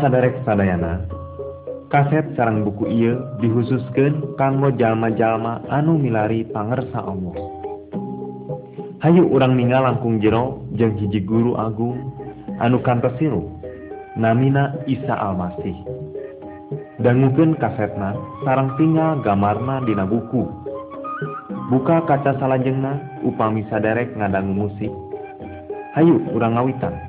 saderek sadayana kaset sarang buku ia dihususkan kanggo jalma-jalma anu milari pangersa Allah. Hayu urang ningal langkung jero jeung hiji guru agung anu kantesiru namina Isa Almasih. Dangukeun kasetna sarang tinggal gamarna dina buku. Buka kaca salajengna upami saderek ngadangu musik. Hayu urang ngawitan.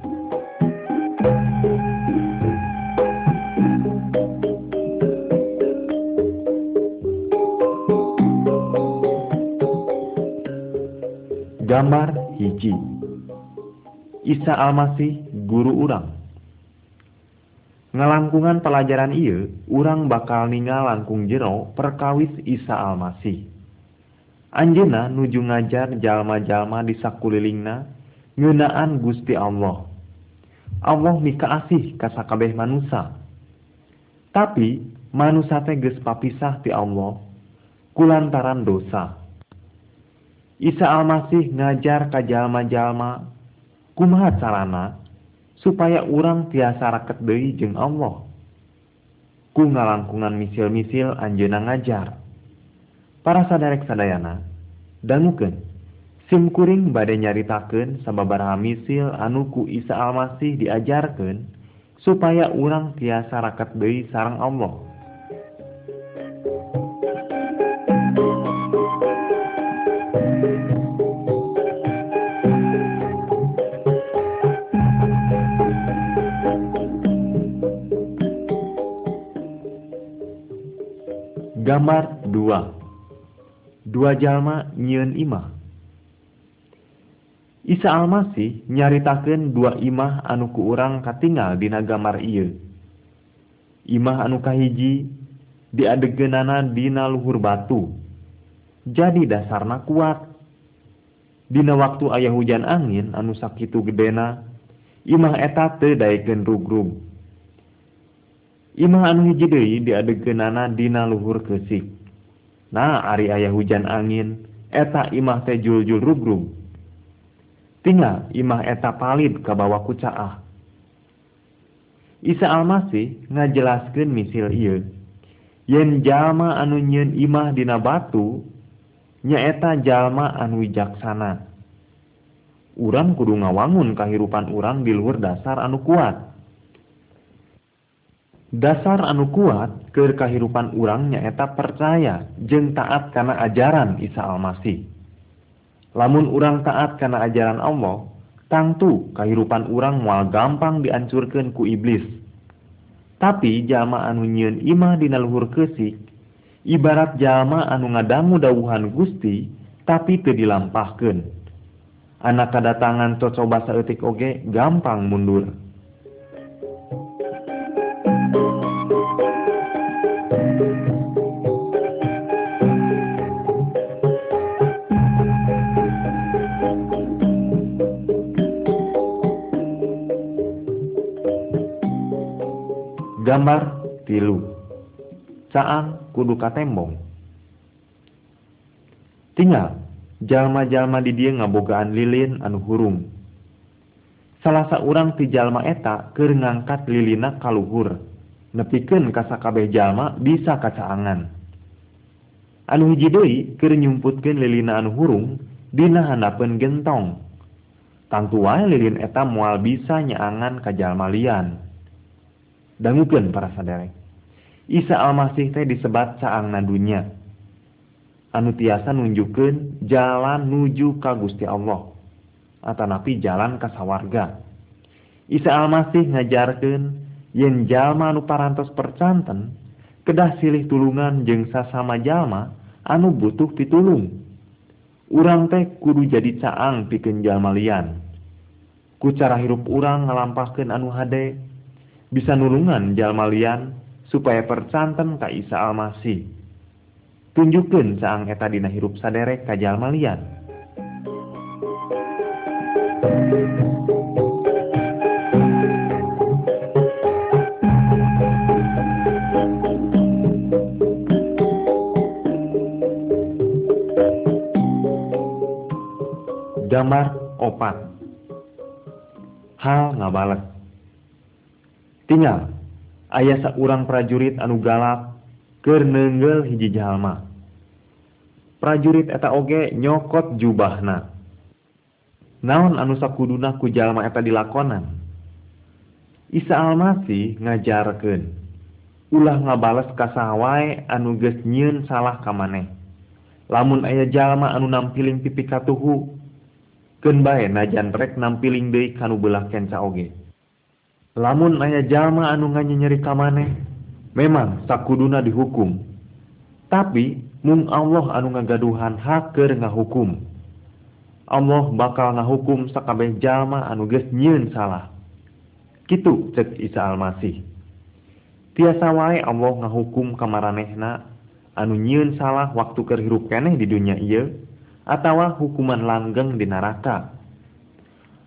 Gambar hiji. Isa Almasih guru urang. Ngalangkungan pelajaran Ieu urang bakal ningal langkung jero perkawis Isa Almasih Anjena nuju ngajar jalma-jalma di sakulilingna ngeunaan Gusti Allah. Allah mika asih kasakabeh manusia tapi manusia teh geus papisah ti Allah kulantaran dosa. Isa Almasih ngajar ka jalma-jalma kumaha carana supaya urang tiasa raket deui jeung Allah. Ku ngalangkungan misil-misil anjeuna ngajar. Para sadarek sadayana dangukeun simkuring bade nyaritakeun sababaraha misil anu ku Isa Almasih diajarkeun supaya urang tiasa raket deui sareng Allah. gambar 2 dua jalma nyiun imah. Isa Almasih nyaritakan dua imah anu ku urang katingal dina gambar iya imah anu kahiji diadegenana dina luhur batu. Jadi dasarna kuat. Dina waktu ayah hujan angin anu sakitu gedena imah eta tedaiken rugrug Imah anu hiji deui diadegeunana dina luhur keusik. Nah, ari ayah hujan angin, eta imah teh juljul rugrug. Tinggal imah eta palid ka bawah kucaah. Isa Almasih ngajelaskeun misil ieu. Yen jalma anu nyeun imah dina batu, nyaeta jalma anu wijaksana. Urang kudu ngawangun kahirupan urang di luhur dasar anu kuat. dasar anu kuat ke kahirupan urang nyaeta percaya jeng taat karena ajaran Isa Almasih. Lamun urang taat karena ajaran Allah tangtu kahirupan urang mual gampang diancurkan ku iblis. Tapi jama anu nyieun imah dina luhur kesik ibarat jama anu ngadamu dauhan Gusti tapi teu dilampahkeun. Anak kedatangan cocoba saeutik oge gampang mundur. gambar tilu. Caang kudu katembong. Tinggal jalma-jalma di dia ngabogaan lilin anu hurung. Salah seorang tijallma eta ke ngangkat lilina kaluhur nepiken kasakabeh jalma bisa kacaangan. Anu hijidoi ke nyumputken lilina anu hurung dina handapeun gentong. Tangtua lilin eta mual bisa nyaangan jalma lian. dangukeun para saderek Isa Almasih teh disebat caangna dunya. Anu tiasa nunjukkeun jalan nuju ka Gusti Allah atanapi jalan ka sawarga. Isa Almasih ngajarkeun yen jalma anu parantos percanten kedah silih tulungan jeung sasama jalma anu butuh pitulung. Urang teh kudu jadi caang pikeun jalma lian. Ku cara hirup urang ngalampahkeun anu hade bisa nulungan jalmalian supaya percanten ka Isa Almasih. Tunjukkeun saang eta dina hirup saderek ka jalmalian gambar opat. Hal ngabales tinggal ayah seorang prajurit anu galak kenenggel hiji jalma. Prajurit eta oge nyokot jubahna. Naon anu sakuduna ku jalma eta dilakonan? Isa Almasih ngajarkeun ulah ngabales kasawai anu geus nyieun salah ka maneh. Lamun aya jalma anu nampiling pipi katuhu keun bae najan rek nampiling deui kanu belah kenca oge. lamun aya jalma anu nganyi ka maneh memang sakuduna dihukum. Tapi mung Allah anu ngagaduhan haker ngahukum. Allah bakal ngahukum sakabeh jalma anu geus nyieun salah. Kitu cek Isa Almasih. Tiasa wae Allah ngahukum kamaranehna anu nyieun salah waktu keur hirup keneh di dunia ieu atawa hukuman langgeng di neraka.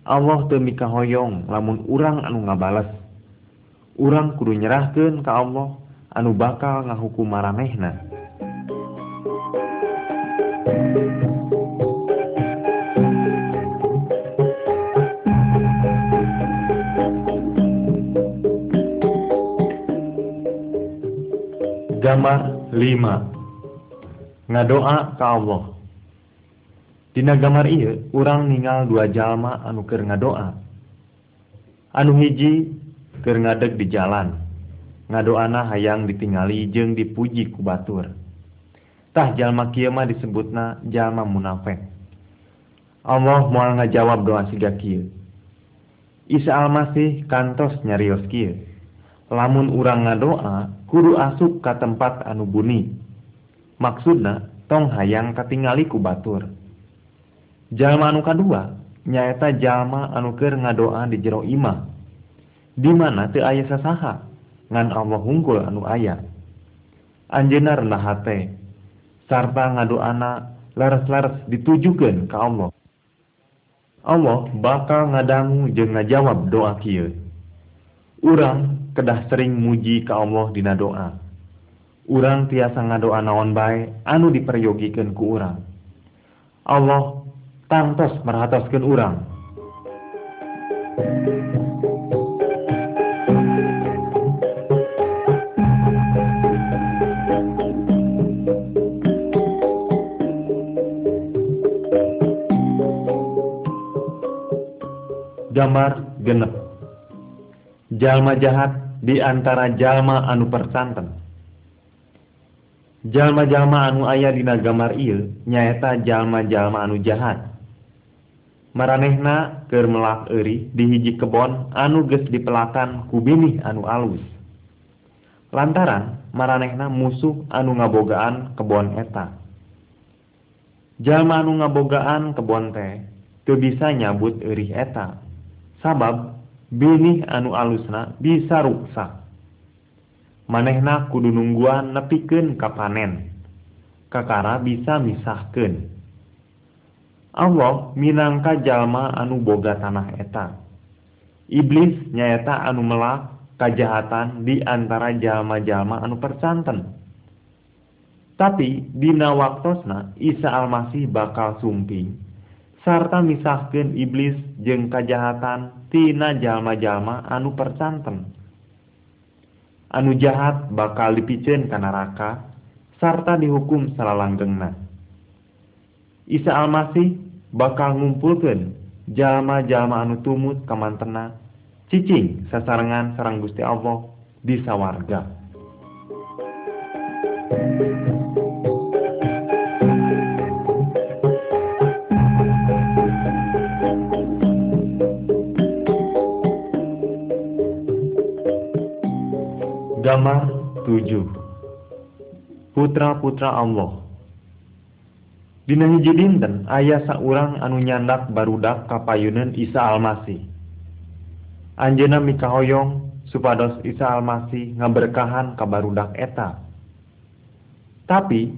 Allah teu mikahoyong lamun urang anu ngabales. urang kudu nyerahkeun ka Allah anu bakal ngahukum maranehna gambar 5 ngadoa ka Allah. Dina gambar iya urang ningal dua jalma anu keur ngadoa. Anu hiji keur ngadeg di jalan. Ngadoana hayang ditingali jeung dipuji ku batur. Tah jalma kieu mah disebutna jalma munafik. Allah moal ngajawab doa siga kieu. Isa Almasih kantos nyarios kieu. Lamun urang ngadoa kudu asup ka tempat anu buni. Maksudna tong hayang katingali ku batur. Jalma anu kadua nyaeta jalma anuker ngadoa di jero imah. Di mana teu aya sasaha? Ngan Allah hungkul anu aya. Anjeunna rendah hate sarta ngadoana laras-laras ditujukeun ka Allah. Allah bakal ngadangu jeung ngajawab doa kieu. Urang kedah sering muji ka Allah dina doa. Urang tiasa ngadoa naon bae anu diperyogikan ku urang. Allah tantos merhatoskeun urang. Gambar genep. Jalma jahat di antara jalma anu persanten jalma-jalma anu aya dina gambar ieu nyaeta jalma-jalma anu jahat maranehna keur melak eri dihiji kebon anu geus dipelatan kubinih anu alus. Lantaran maranehna musuh anu ngabogaan kebon eta. Jalma anu ngabogaan kebon teh teu bisa nyabut erih eta. Sabab binih anu alusna bisa ruksak manehna kudu nungguan nepikeun ka panen kakara bisa misahkeun. Allah minangka jalma anu boga tanah eta. Iblis nyaeta anu melak kejahatan diantara jalma-jalma anu percanten. Tapi dina waktosna Isa Almasih bakal sumping. Sarta misahkeun iblis jeung kejahatan tina jalma-jalma anu percanten. Anu jahat bakal dipiceun ka neraka sarta dihukum salalanggengna. Isa Almasih bakal ngumpulkeun jalma-jalma anu tumut kamantena cicing sasarengan sarang Gusti Allah di sawarga. Gambar 7 Putra-putra Allah hiji dinten aya saurang anu nyandak barudak kapayunan Isa Almasih. Anjena mikahoyong supados Isa Almasih ngaberkahan ka barudak eta. Tapi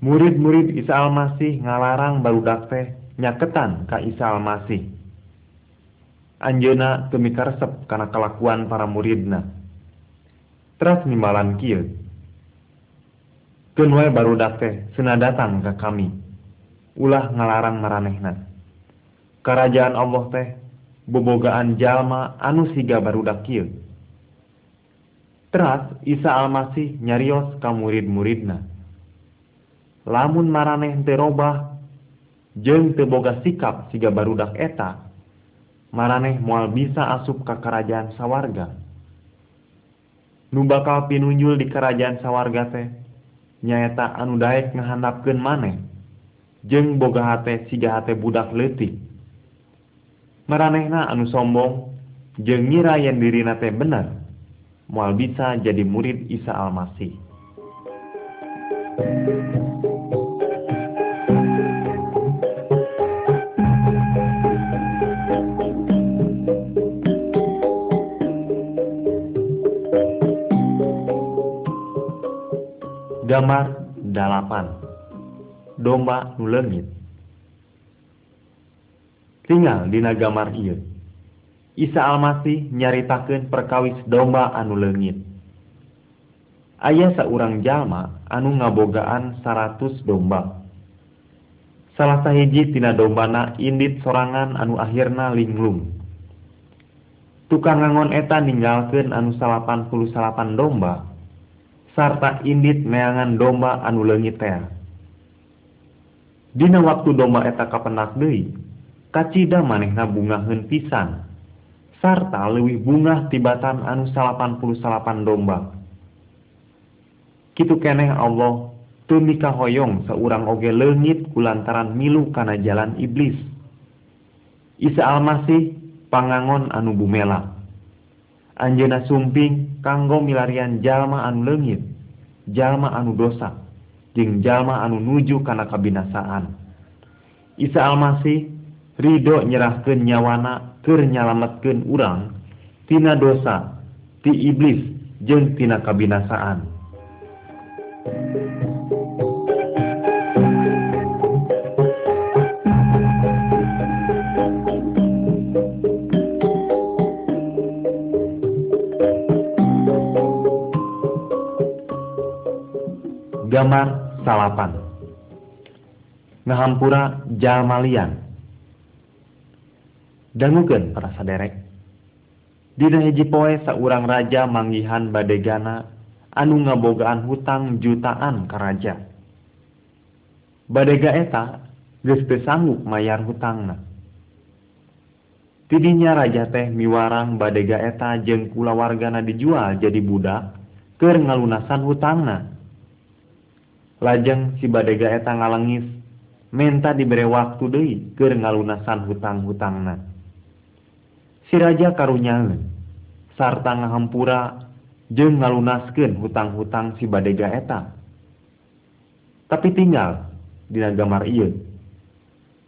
murid-murid Isa Almasih ngalarang barudak teh nyaketan ka Isa Almasih. Anjena temikarsep kana kalakuan para muridna. Teras nimbalan kieu. Kenwai barudak teh cenah datang ka kami. ulah ngalarang maranehna kerajaan Allah teh bobogaan jalma anu siga barudak kieu. Teras Isa Almasih nyarios ka murid-muridna. Lamun maraneh teu robah jeung teu boga sikap siga barudak eta maraneh moal bisa asup ka kerajaan sawarga. Nu bakal pinunjul di kerajaan sawarga teh nyaeta anu daek ngahandapkeun maneh. Jeung boga hate siga hate budak leutik. Maranehna anu sombong jeung ngira yen dirina teh bener moal bisa jadi murid Isa Almasih. Gambar 8 domba nu leungit tinggal dina gambar ieu. Isa Almasih nyaritakeun perkawis domba anu leungit Ayah seorang jalma anu ngabogaan 100 domba. Salah sahiji tina dombana indit sorangan anu akhirna linglung. Tukang ngangon eta ninggalkeun anu 88 domba sarta indit meangan domba anu leungit teh Dina waktu domba eta kapenak deui, kacida manehna bungaheun pisan, sarta leuwih bunga tibatan anu salapan puluh salapan domba. Kitu keneh Allah teu mikahoyong saurang oge leungit kulantaran milu kana jalan iblis. Isa Almasih pangangon anu bumela. Anjeuna sumping kanggo milarian jalma anu leungit, jalma anu dosa. jeung jalma anu nuju kana kabinasaan Isa Almasih Ridho nyerahkeun nyawana keur nyalametkeun urang tina dosa ti iblis jeung tina kabinasaan. Gambar salapan ngahampura jalmalian dangukeun para saderek. Dina hiji poe saurang raja manggihan badegana anu ngabogaan hutang jutaan ka raja. Badega eta geus teu sanggup mayar hutangna. Tidinya raja teh miwarang badega eta jeung kulawargana dijual jadi budak keur ngalunasan hutangna. lajeng si badega eta ngalengis menta diberi waktu deui keur ngalunasan hutang-hutangna. Si raja karunyangeun sarta ngahampura jeung ngalunaskeun hutang-hutang si badega eta. Tapi tinggal dina gambar ieu.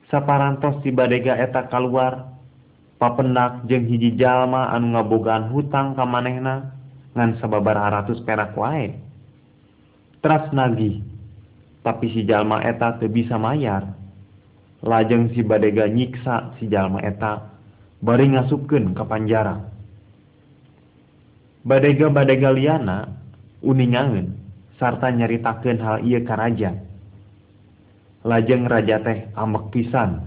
Saparantos si badega eta kaluar papendak jeung hiji jalma anu ngabogaan hutang ka manehna ngan sababaraha ratus perak wae. Teras nagih tapi si jalma eta teu bisa mayar. Lajeng si badega nyiksa si jalma eta bari ngasupkeun ka panjara. Badega badega liana uningangeun sarta nyaritakeun hal ieu ka raja. Lajeng raja teh amek pisan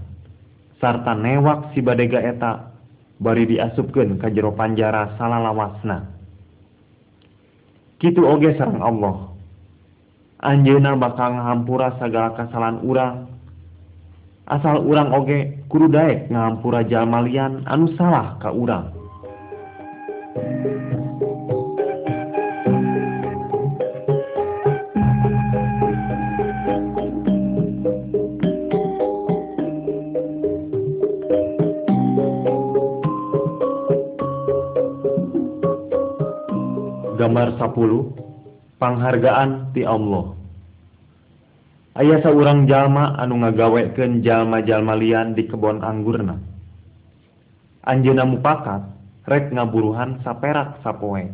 sarta newak si badega eta bari diasupkeun ka jero panjara salalawasna. Kitu oge sareng Allah. Anjeuna bakal ngahampura segala kasalan urang. Asal urang oge kudu Daek ngahampura jalmalian anu salah ka urang. Gambar 10 penghargaan ti Allah. Ayah seorang jalma anu ngagawekeun jalma-jalma lian di kebon anggurna. Anjeuna mupakat rek ngaburuhan saperak sapoe.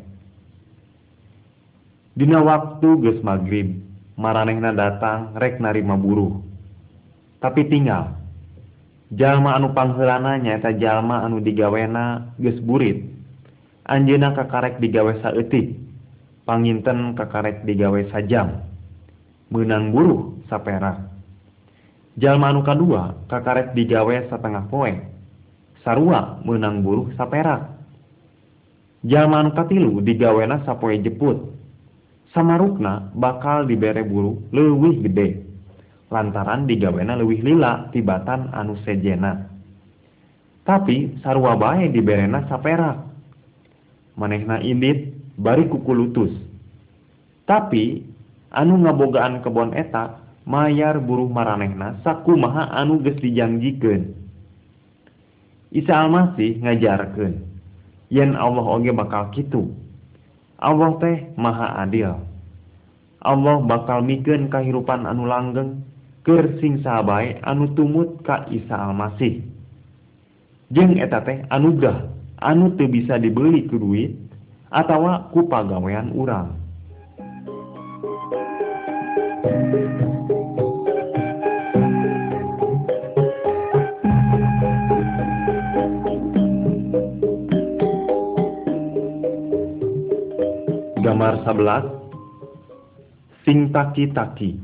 Dina waktu geus magrib maranehna datang rek narima buruh. Tapi tinggal jalma anu pangheulana nyaeta jalma anu digawena geus burit. Anjeuna kakarek digawe saeutik. panginten kakarek digawe sajam. Menang buruh sapera jalmanuka kadua kakarek digawe setengah poe. Sarua menang buruh sapera jalmanuka katilu digawena sapoe jeput. Samarukna bakal dibere buruh leuwih gede. Lantaran digawena leuwih lila tibatan anu sejena. Tapi sarua bae diberena sapera manehna indit bari kukulutus tapi anu ngabogaan kebon eta mayar buruh maranehna saku maha anu ges dijanjikeun. Isa Almasih ngajarkeun yen Allah oge bakal kitu Allah teh maha adil. Allah bakal mikeun kahirupan anu langgeng keur sing sabae anu tumut ka Isa Almasih. Jeung eta teh anugerah anu teu bisa dibeli ku duit atawa ku pagawean urang. Gambar 11 sing taki-taki.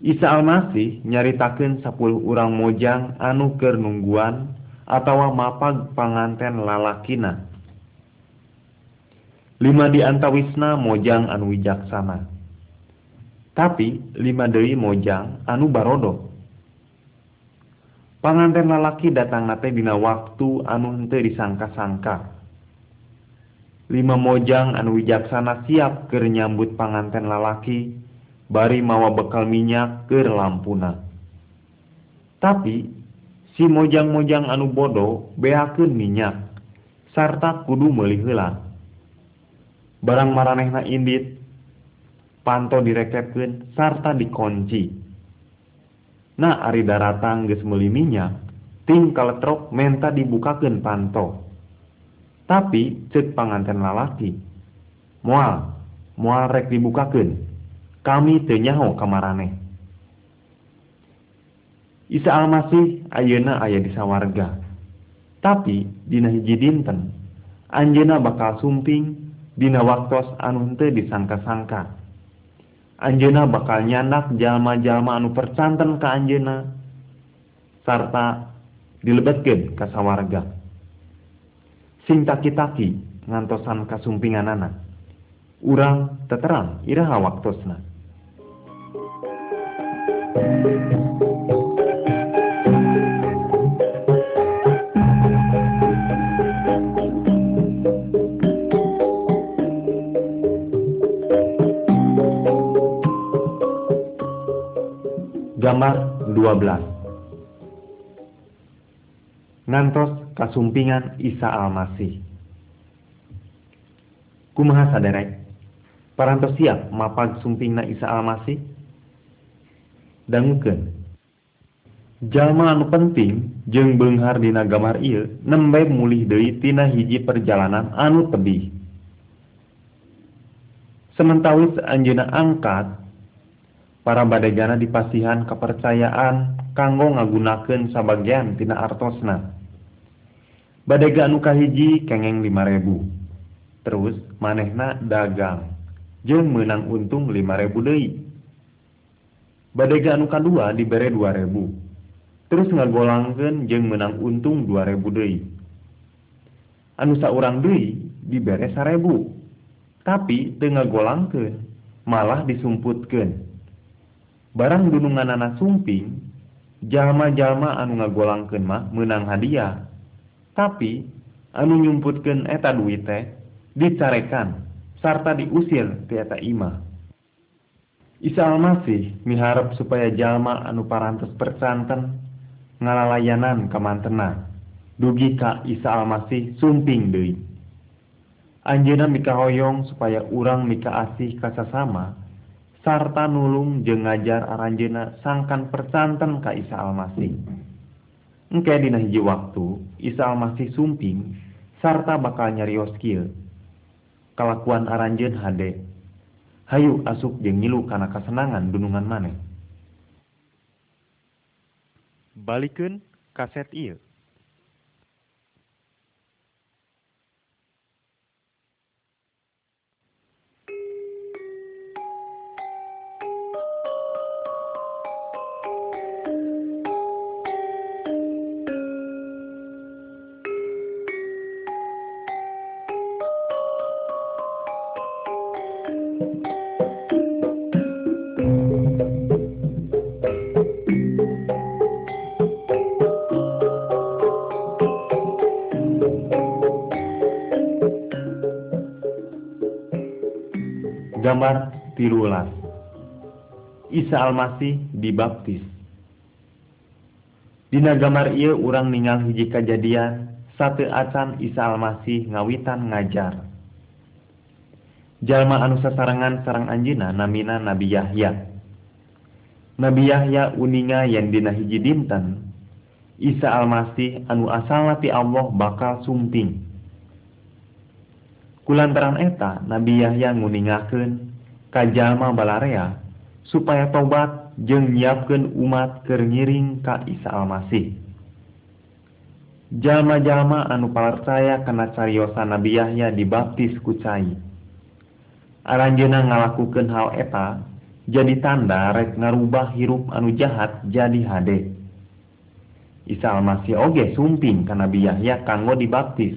Isa Almasih nyaritakeun 10 urang mojang anu keur nungguan atawa mapag panganten lalakina lima di antawisna mojang anu wijaksana. Tapi lima Dewi mojang anu barodo. Panganten lalaki datang nate dina waktu anu henteu disangka-sangka. Lima mojang anu wijaksana siap keur nyambut panganten lalaki bari mawa bekal minyak ke lampuna. Tapi si mojang-mojang anu bodoh beakeun minyak sarta kudu meuli heula. Barang maranehna indit panto direkepkeun sarta dikunci. Nah ari daratang geus meuli minyak ting kaletrok menta dibukakeun panto. Tapi cek panganten lalaki. Mual mual rek dibukakeun. Kami tenyaho kamarane Isa Almasih ayeuna aya di sawarga. Tapi dina hiji dinten anjeuna bakal sumping dina waktos anu henteu disangka-sangka. Anjeuna bakal nyandak jalma-jalma anu percanten ka anjeuna sarta dilebetkeun ka sawarga. Sing taki-taki ngantosan kasumpingan anak urang teterang iraha waktosna. Thank you. Gambar 12 Ngantos kasumpingan Isa Almasih. Kumaha saderek? Parantos siap mapag sumpingna Isa Almasih? Dangukeun. Jalma anu penting jeung beunghar dina gambar ieu nembe mulih deui tina hiji perjalanan anu tebih. Sementawis anjeuna angkat para badegana dipasihan kepercayaan kanggo ngagunakeun sabagian tina artosna. Badega anu kahiji kengeng 5000 terus manehna dagang jeung menang untung 5000 deui. Badega anu kadua dibere 2000 terus ngagolangkeun jeung menang untung 2000 deui. Anu saurang deui dibere 1000 tapi teu ngagolangkeun malah disumputkeun. barang gunungan anak sumping jama-jama anu ngagolangkeun mah menang hadiah. Tapi anu nyumputkeun eta duit teh dicarekan sarta diusir tieta Imah. Isa Almasih miharap supaya jalma anu parantos percanten ngalalayanan kamantena dugi ka Isa Almasih sumping deui. Anjeuna mikahoyong supaya urang mika asih kasasama sarta nulung jeung ngajar sangkan percanten ka Isa Almasih. Engke dina hiji waktu Isa masih sumping sarta bakal nyarios kieu. Kalakuan aranjeun hade. Hayu asuk jeung ngilu kana kasenangan dunungan maneh. Balikeun kaset ieu Isa Almasih dibaptis. Dina gambar ia urang ningal hiji kejadian satu acan Isa Almasih ngawitan ngajar. Jalma anu sasarangan sarang anjina namina Nabi Yahya. Nabi Yahya uninga yang dina hiji dinten Isa Almasih anu asal ti Allah bakal sumping kulantaran eta Nabi Yahya nguningakeun ka jalma balarea supaya tobat jeung nyiapkeun umat keur ngiring ka Isa Almasih. Jalma-jalma anu palarcaya kana cariosa Nabi Yahya dibaptis ku cai. Aranjeuna ngalakukeun hal eta jadi tanda rek ngarubah hirup anu jahat jadi hade. Isa Almasih oge sumping ka Nabi Yahya kanggo dibaptis.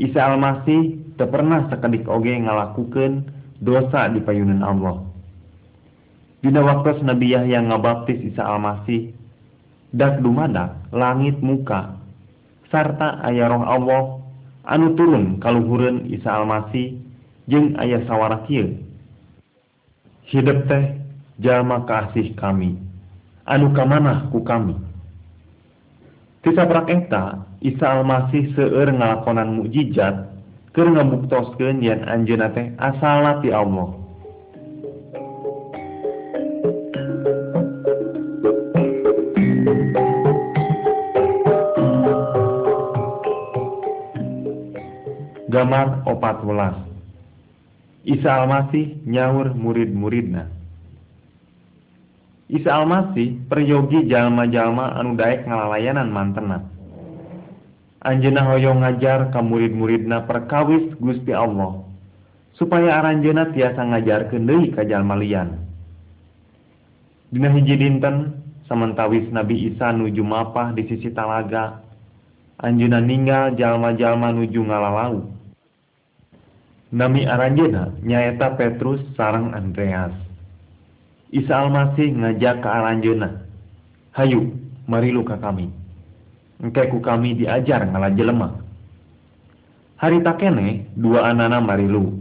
Isa Almasih teu pernah sakedik oge ngalakukeun dosa di payunan Allah. Dina waktu Nabi Yahya ngabaptis Isa Almasih, dak dumada langit muka, sarta ayah roh Allah, anu turun kaluhuren Isa Almasih, jeng ayah sawara kieu. Hidup teh jalma kasih kami, anu kamanah ku kami. Tisaprak eta, Isa Almasih seueur ngalakonan mukjizat keur ngabuktoskeun yen anjeunna teh asalna ti Allah. Gambar 14 Isa Almasih nyaur murid-muridna. Isa Almasih peryogi jalma-jalma anu daek ngalalayanan mantena. Anjeunna hoyong ngajar ka murid-muridna perkawis Gusti Allah supaya aranjeunna tiasa ngajarkeun deui ka jalma lian Dina hiji dinten samantawis Nabi Isa nuju mapah di sisi talaga anjeunna ninggal jalma-jalma nuju ngalalau Nami aranjeuna nyaeta Petrus sarang Andreas. Isa Almasih ngajak ke aranjeuna. Hayu, marilu ka kami. Engke ku kami diajar ngalajelema. Hari takene dua anana marilu.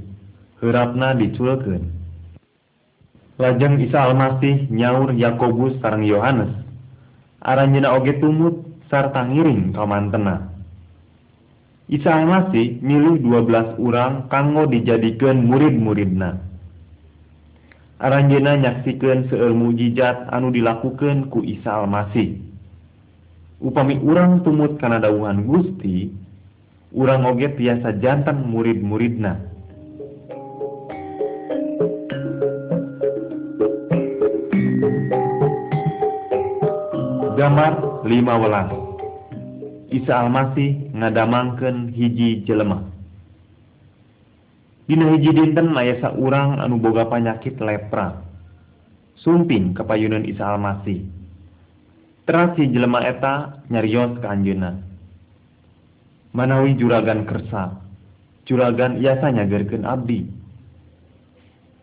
Heurapna diculkeun. Lajeng Isa Almasih nyaur Yakobus sarang Yohanes. Aranjeuna oge tumut sarta ngiring ka mantena. Isa Masih milih 12 urang kanggo dijadikan murid-muridna. Aranjena nyaksikan seueur mujizat anu dilakukan ku Isa Almasih. Upami urang tumut kana dawuhan Gusti, urang oge tiasa jantan murid-muridna. Gambar 15 Isa Almasih ngadamangkeun hiji jelemah Dina hiji dinten aya urang anu boga panyakit lepra. Sumping kepayunan Isa Almasih. Teras si jelema eta nyarios ke anjeunna. manawi juragan kersa juragan iasa nyagerkeun abdi.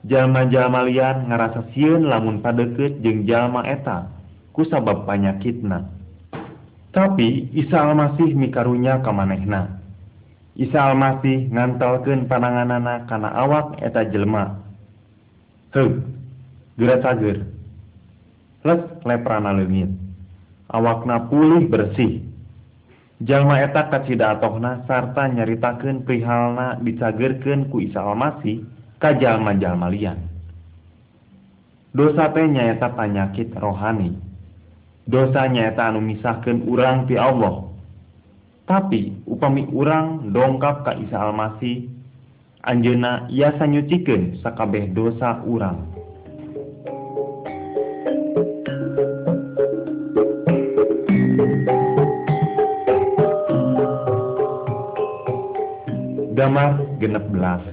Jalma-jalma lian ngarasa sieun lamun padeukeut jeung jalma eta Kusabab panyakitna. tapi Isa Almasih mikarunya kamanehna. Isa Almasih ngantalkeun pananganana kana awak eta jelma he geracager les leprana leungit. Awakna pulih bersih. Jalma eta kacida atohna sarta nyaritakeun prihalna dicagerkeun ku Isa Almasih ka jalma-jalma lian. Dosa teh nyaeta panyakit rohani. dosanyata anu misahkan urang ti Allah. Tapi upami urang dongkap ka Isa Almasih Anjena yasa nyuciken sakabeh dosa urang. Damar genep belas.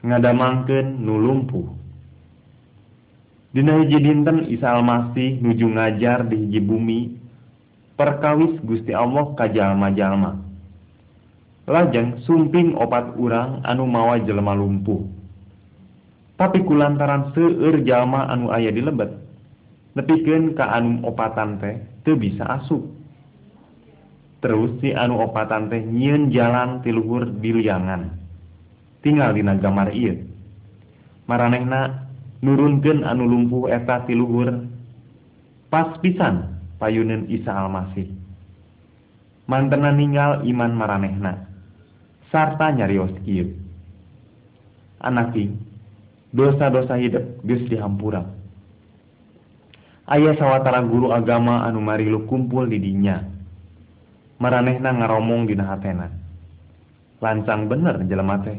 Ngadamangken nulumpuh Dina hiji dinten Isa Almasih nuju ngajar di hiji bumi perkawis Gusti Allah ka jalma-jalma. lajeng sumping obat urang anu mawa jelema lumpuh tapi kulantaran seueur jalma anu aya di lebet nepikeun ka anu opatan teh teu bisa asup terus si anu opatan teh nyieun jalan ti luhur di liangan. tinggal di nagamar ieu. maranehna nurunken anu lumpuh eta tiluhur pas pisan payuneun Isa Almasih. Mantena ninggal iman maranehna sarta nyarios kieu anaki dosa-dosa hidup geus dihampura aya sawatara guru agama anu marilu kumpul di dinya. Maranehna ngaromong dina hatena. Lancang bener jelema teh.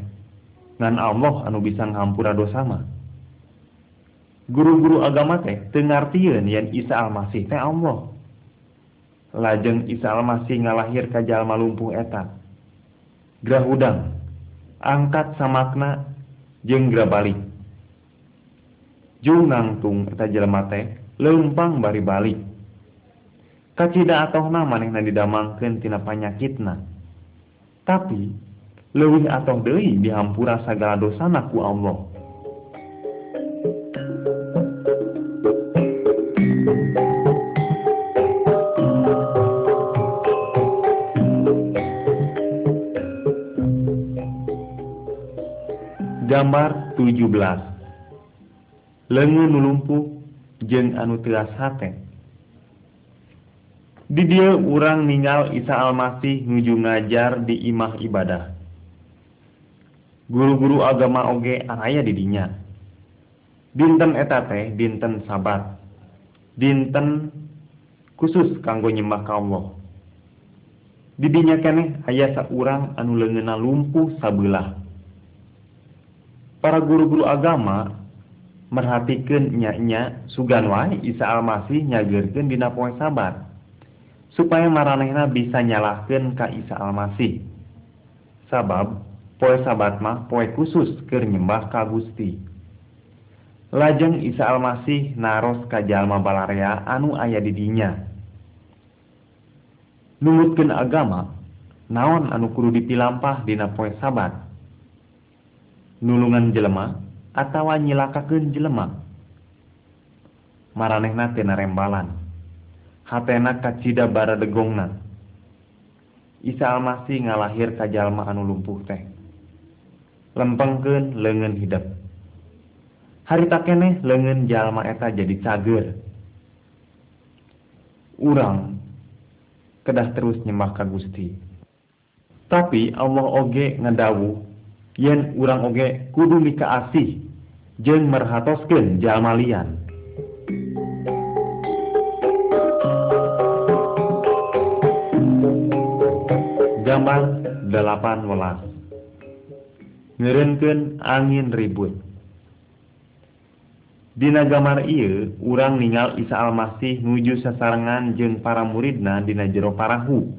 Ngan Allah anu bisa ngampura dosa mah. guru-guru agama teh tengartian yang Isa Almasih teh Allah. Lajeng Isa Almasih ngalahir kajal jalma lumpuh Grah grahudang angkat samakna jeng grabalik Jung nangtung eta jalma teh lempang bari balik. Kacida atau nama yang didamangkan tina panyakitna. Tapi lewih atau dei dihampura segala dosana ku Allah. gambar 17 lengu nulumpu jeng anu teas hate di dia urang ningal Isa Almasih nuju ngajar di imah ibadah. Guru-guru agama oge aya didinya dinten etate dinten sabat. Dinten khusus kanggo nyembah ka Allah didinya keneh aya seorang anu lengena lumpuh sabelah. para guru-guru agama merhatikan nyanya sugan wae Isa Almasih nyagerken dina poe sabar supaya maranehna bisa nyalahkan ka Isa Almasih. Sabab poe sabat mah poe khusus keur nyembah ka Gusti. Lajeng Isa Almasih naros ka jalma balarea anu aya di dinya. Nurutkeun agama naon anu kudu dipilampah dina poe sabat? nulungan jelema atawa nyilakakeun jelema. Maranehna tina rembalan hatena kacida bara degongna. Isa Almasih ngalahir ka jalma anu lumpuh teh. Lempengkeun leungeun hidep. Harita keneh leungeun jalma eta jadi cager. Urang kedah terus nyembah ka Gusti. Tapi Allah oge ngedawuh yen urang oge kudu mika asih jeng merhatosken jalmalian gambar 18 welas. Angin ribut. Dina gambar ieu urang ningal Isa Almasih nuju sasarangan jeng para muridna dina jero parahu.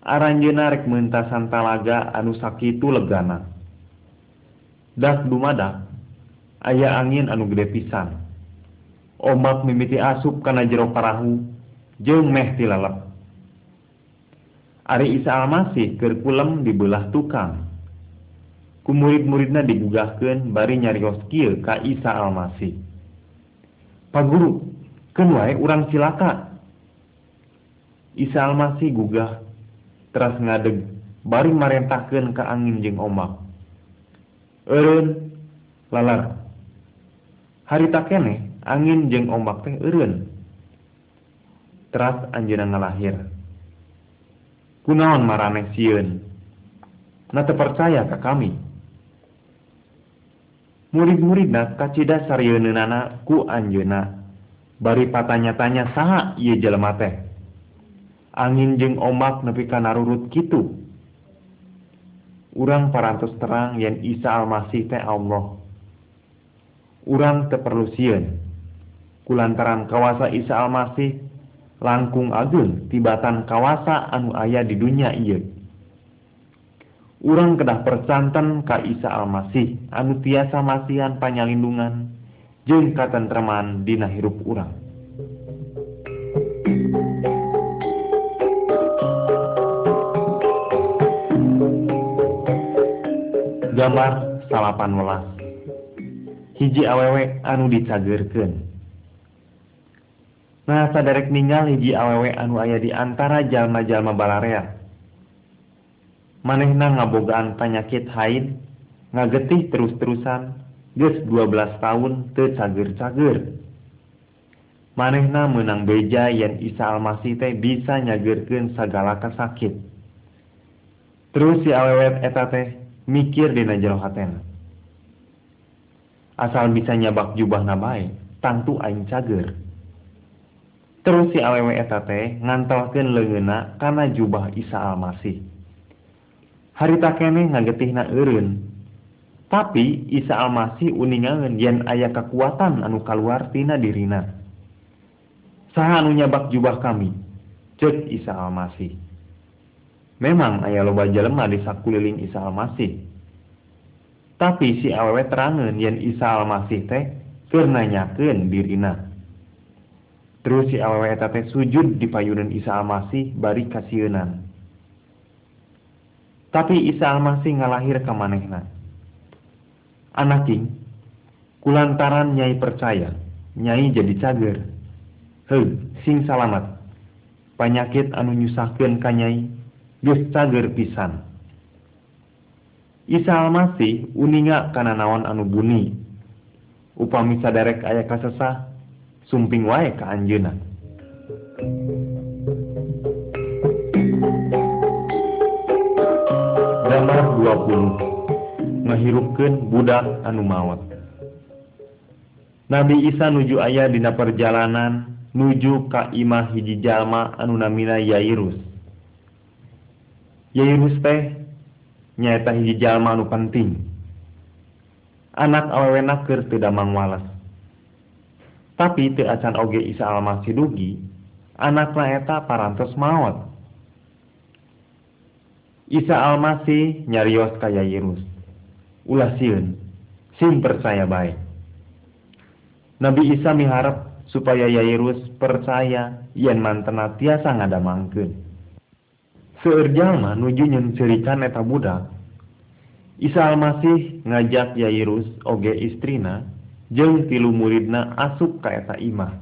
Aranjeuna rek mentasan talaga anu sakitu legana. Dak dumadak aya angin anu gede pisan. Ombak mimiti asup kana jero parahu jeung meh tilalep. Ari Isa Almasih keur kulem di belah tukang. Ku murid-muridna digugahkeun bari nyarios kieu ka Isa Almasih. Paguru, keun wae urang cilaka. Isa Almasih gugah teras ngadeg bari marentahkeun ka angin jeung ombak. Eureun lalar. Harita kene angin jeung ombak teh eureun. Teras anjeunna ngalahir. Kunaon maraneh sieun? Na percaya ka kami. Murid-muridna kacida saryeunana ku anjeunna. Bari patanya-tanya saha ieu jelema teh. angin jeung ombak nepi kanarurut kitu. Urang parantos terang yen Isa Almasih teh Allah. Urang teperlusian kulantaran kawasa Isa Almasih langkung agung tibatan kawasa anu aya di dunia ieu. urang kedah percanten ka Isa Almasih anu tiasa masihan panyalindungan jeung katentreman dina hirup urang. gambar salapan welas. Hiji awewe anu dicagerkeun nah sadarek ninggal hiji awewe anu aya di antara jalma-jalma balarea manehna ngabogaan panyakit haid ngagetih terus-terusan ges 12 tahun tecager-cager manehna menang beja yen Isa Almasih teh bisa nyageurkeun sagala kasakit. Terus si awewet eta teh mikir dina jero hatena asal bisa nyabak jubah nabae tangtu aing cager. Terus si awewe eta teh ngantoskeun leungeuna kana jubah Isa Almasih. Harita keneh ngagetihna eureun. Tapi Isa Almasih uningangan yen aya kekuatan anu kaluar tina dirina. Saha anu nyabak jubah kami? Cek Isa Almasih. Memang aya loba jelema di sakuliling Isa Almasih. Tapi si awewe terangan yen Isa Almasih teh keur nanyakeun dirina. Terus si awewe eta teh sujud di payunan Isa Almasih bari kasieun tapi Isa Almasih ngalahir ka manehna. Anak king kulantaran nyai percaya nyai jadi cager. Heuh sing salamat. Panyakit anu nyusahkeun ka nyai gesta gerpisan Isa Almasih uninga kana naon anu buni. Upami sadarek aya kasesah sumping wae ka anjeunna. Gambar 20 Ngehirupkeun budak anu maot Nabi Isa nuju aya dina perjalanan nuju ka imah hiji jalma anu namina Yairus. Yairus teh nyaeta hiji jalma anu penting. Anak awewena keur teu damang walas. Tapi teu acan oge Isa Almasih dugi, anakna eta parantos maot. Isa Almasih nyarios ka Yairus. Ulah sieun, sim percaya baik. Nabi Isa miharap supaya Yairus percaya yen mantena tiasa ngadamangkeun. Seueur jalma nuju nyeuncerikan eta budak Isa Almasih ngajak Yairus oge istrina jeung tilu muridna asup ka eta imah.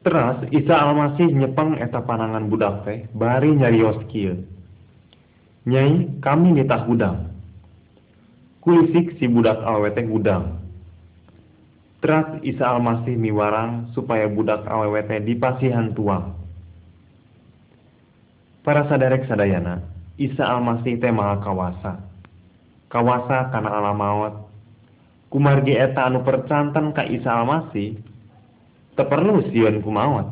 Teras Isa Almasih nyepeng eta panangan budak teh bari nyarios kieu Nyai kami nitah gudang. Kulisik si budak awewe teh Teras Isa Almasih miwarang supaya budak awewe teh dipasihan tuang para sadarek sadayana Isa Almasih teh maha kawasa. Kawasa kana alam maut. Kumargi eta anu percantan ka Isa Almasih teperlu sieun kumawat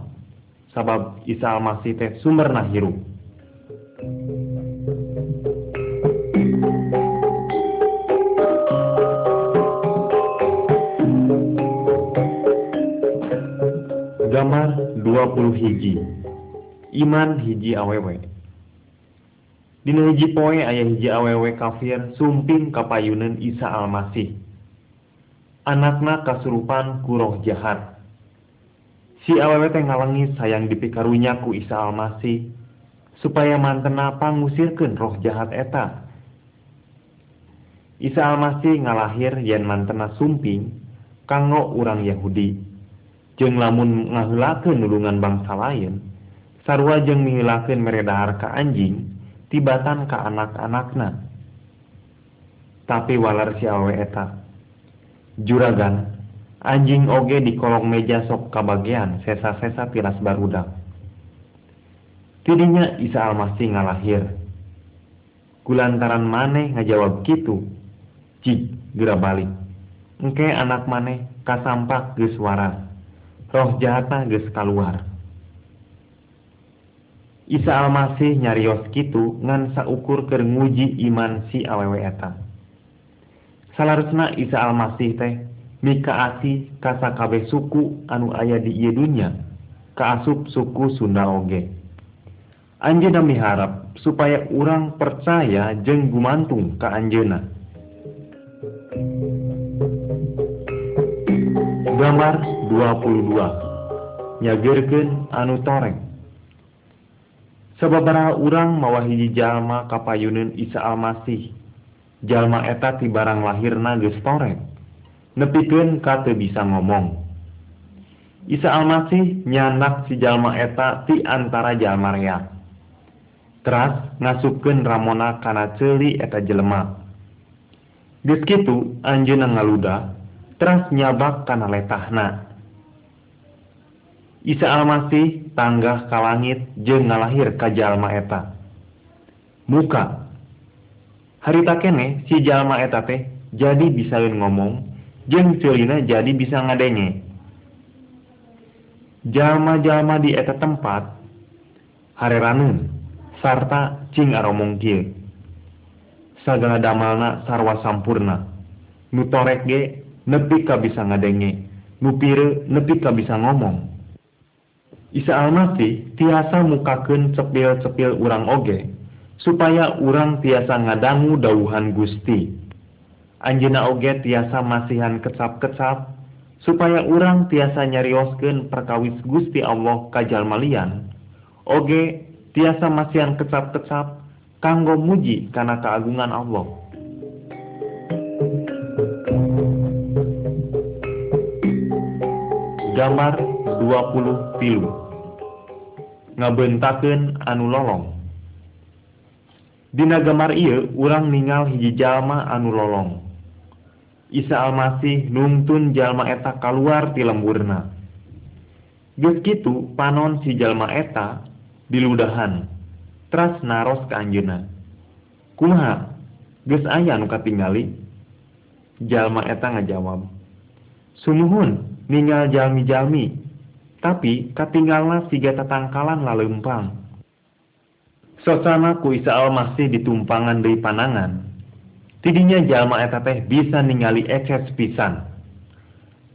sabab Isa Almasih teh sumberna hirup gambar 20 hiji iman hiji awewe. Dina hiji poe ayah hiji awewe kafir sumping kapayunan Isa Almasih. Anakna kasurupan kuroh jahat si awewe teh ngalengi sayang dipikarunya ku Isa Almasih supaya mantena pangusirkeun roh jahat eta. Isa Almasih ngalahir yen mantena sumping kanggo urang Yahudi. Jeung lamun ngaheulakeun nulungan bangsa lain sarua jeung menghilangkan meredahar ka anjing tibatan ka anak-anakna. Tapi walar si awe eta. Juragan anjing oge di kolong meja sok kabagian sesa-sesa tiras barudak. Tidinya Isa Almasih ngalahir. Kulantaran maneh ngajawab gitu cik gera balik. Engke anak maneh kasampak geus waras. Roh jahatna geus kaluar Isa Almasih nyarios kitu ngan saukur keur nguji iman si awewe eta. Salarusna Isa Almasih teh mikaasi kasakabe suku anu aya di ieu dunya kaasup suku Sunda oge. Anjeuna miharap supaya urang percaya jeung gumantung ka anjeuna. Gambar 22 nyagerkeun anu toreng sabababara urang mawahiji jalma kapayunun Isa Almasih. Jalma eta ti barang lahir nages toreng ka teu bisa ngomong. Isa Almasih nyanak si jalma eta ti antara jalmaria teras ngasupken Ramona kana celi eta jelema. Geskitu Anjuna ngaluda teras nyabak kana letahna. Isa Almasih tanggah ka langit jeung ngalahir ka jalma eta. Muka. Harita kene si jalma eta teh jadi bisa ngomong jeung celina jadi bisa ngadenge jalma-jalma di eta tempat hareranun sarta cing aromong kieu sagala damalna sarwa sampurna. Nu torek ge nepi ka bisa ngadenge nu pire nepi ka bisa ngomong. Isa Almasih tiasa mukaken cepil-cepil urang oge supaya urang tiasa ngadangu dauhan Gusti. Anjena oge tiasa masihan kecap-kecap supaya urang tiasa nyariosken perkawis Gusti Allah kajal malian. Oge tiasa masihan kecap-kecap kanggo muji karena keagungan Allah. Gambar 20 tilu ngabentaken anu lolong. Dina gambar Ieu urang ningal hiji jalma anu lolong. Isa Almasih nuntun jalma eta keluar ti lemburna. Geus kitu panon si jalma eta diludahan tras naros ka anjeunna. Kuha geus aya anu katingali? Jalma eta ngajawab Sumuhun ningal jalmi-jalmi. Tapi katinggalna siga tatangkalan lalempang. Sosana ku Isa Almasih ditumpangan dari panangan. Tidinya jalma eta teh bisa ningali ekses pisan.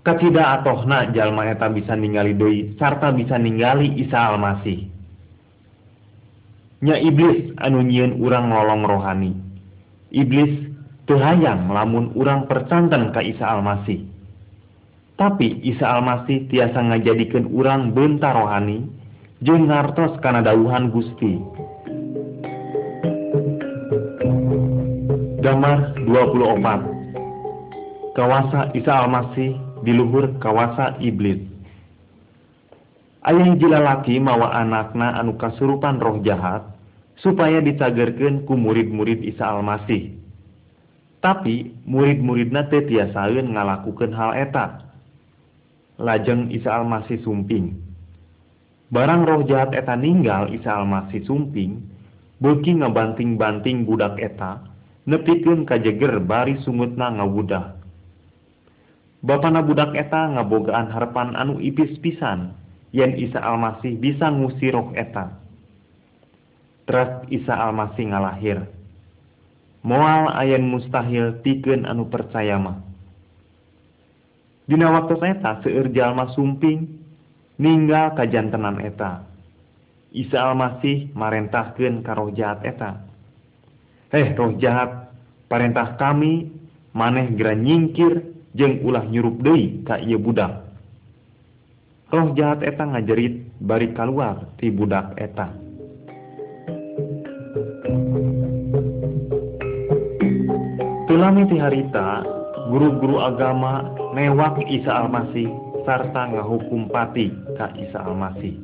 Katida atohna jalma eta bisa ningali deui sarta bisa ningali Isa Almasih. Nya iblis anu nyieun urang lolong rohani. Iblis teu hayang lamun urang percanten ka Isa Almasih. Tapi Isa Almasih tiasa ngajadikeun urang bentar rohani jeung ngartos kana dawuhan Gusti. Gambar 24 Kawasa Isa Almasih di luhur kawasa iblis. Ayah hiji lalaki mawa anakna anu kasurupan roh jahat supaya dicagerkeun ku murid-murid Isa Almasih. Tapi murid-muridna teh ngalakukeun hal eta. lajeng Isa Almasih sumping barang roh jahat eta ninggal Isa Almasih sumping beki ngabanting-banting budak eta nepikun kajeger bari sungutna ngawudah. Bapana budak eta ngabogaan harapan anu ipis pisan yen Isa Almasih bisa ngusir roh eta Teras Isa Almasih ngalahir moal ayan mustahil tikeun anu percaya mah. Dina waktu eta seueur jalma sumping ninggal kajantenan eta. Isa Almasih marentahkeun ka roh jahat eta. Heh roh jahat, parentah kami maneh gera nyingkir jeung ulah nyurup deui ka ieu budak. Roh jahat eta ngajerit bari kaluar ti budak eta. Tulami ti harita, guru-guru agama newak Isa Almasih sarta ngahukum pati ka Isa Almasih.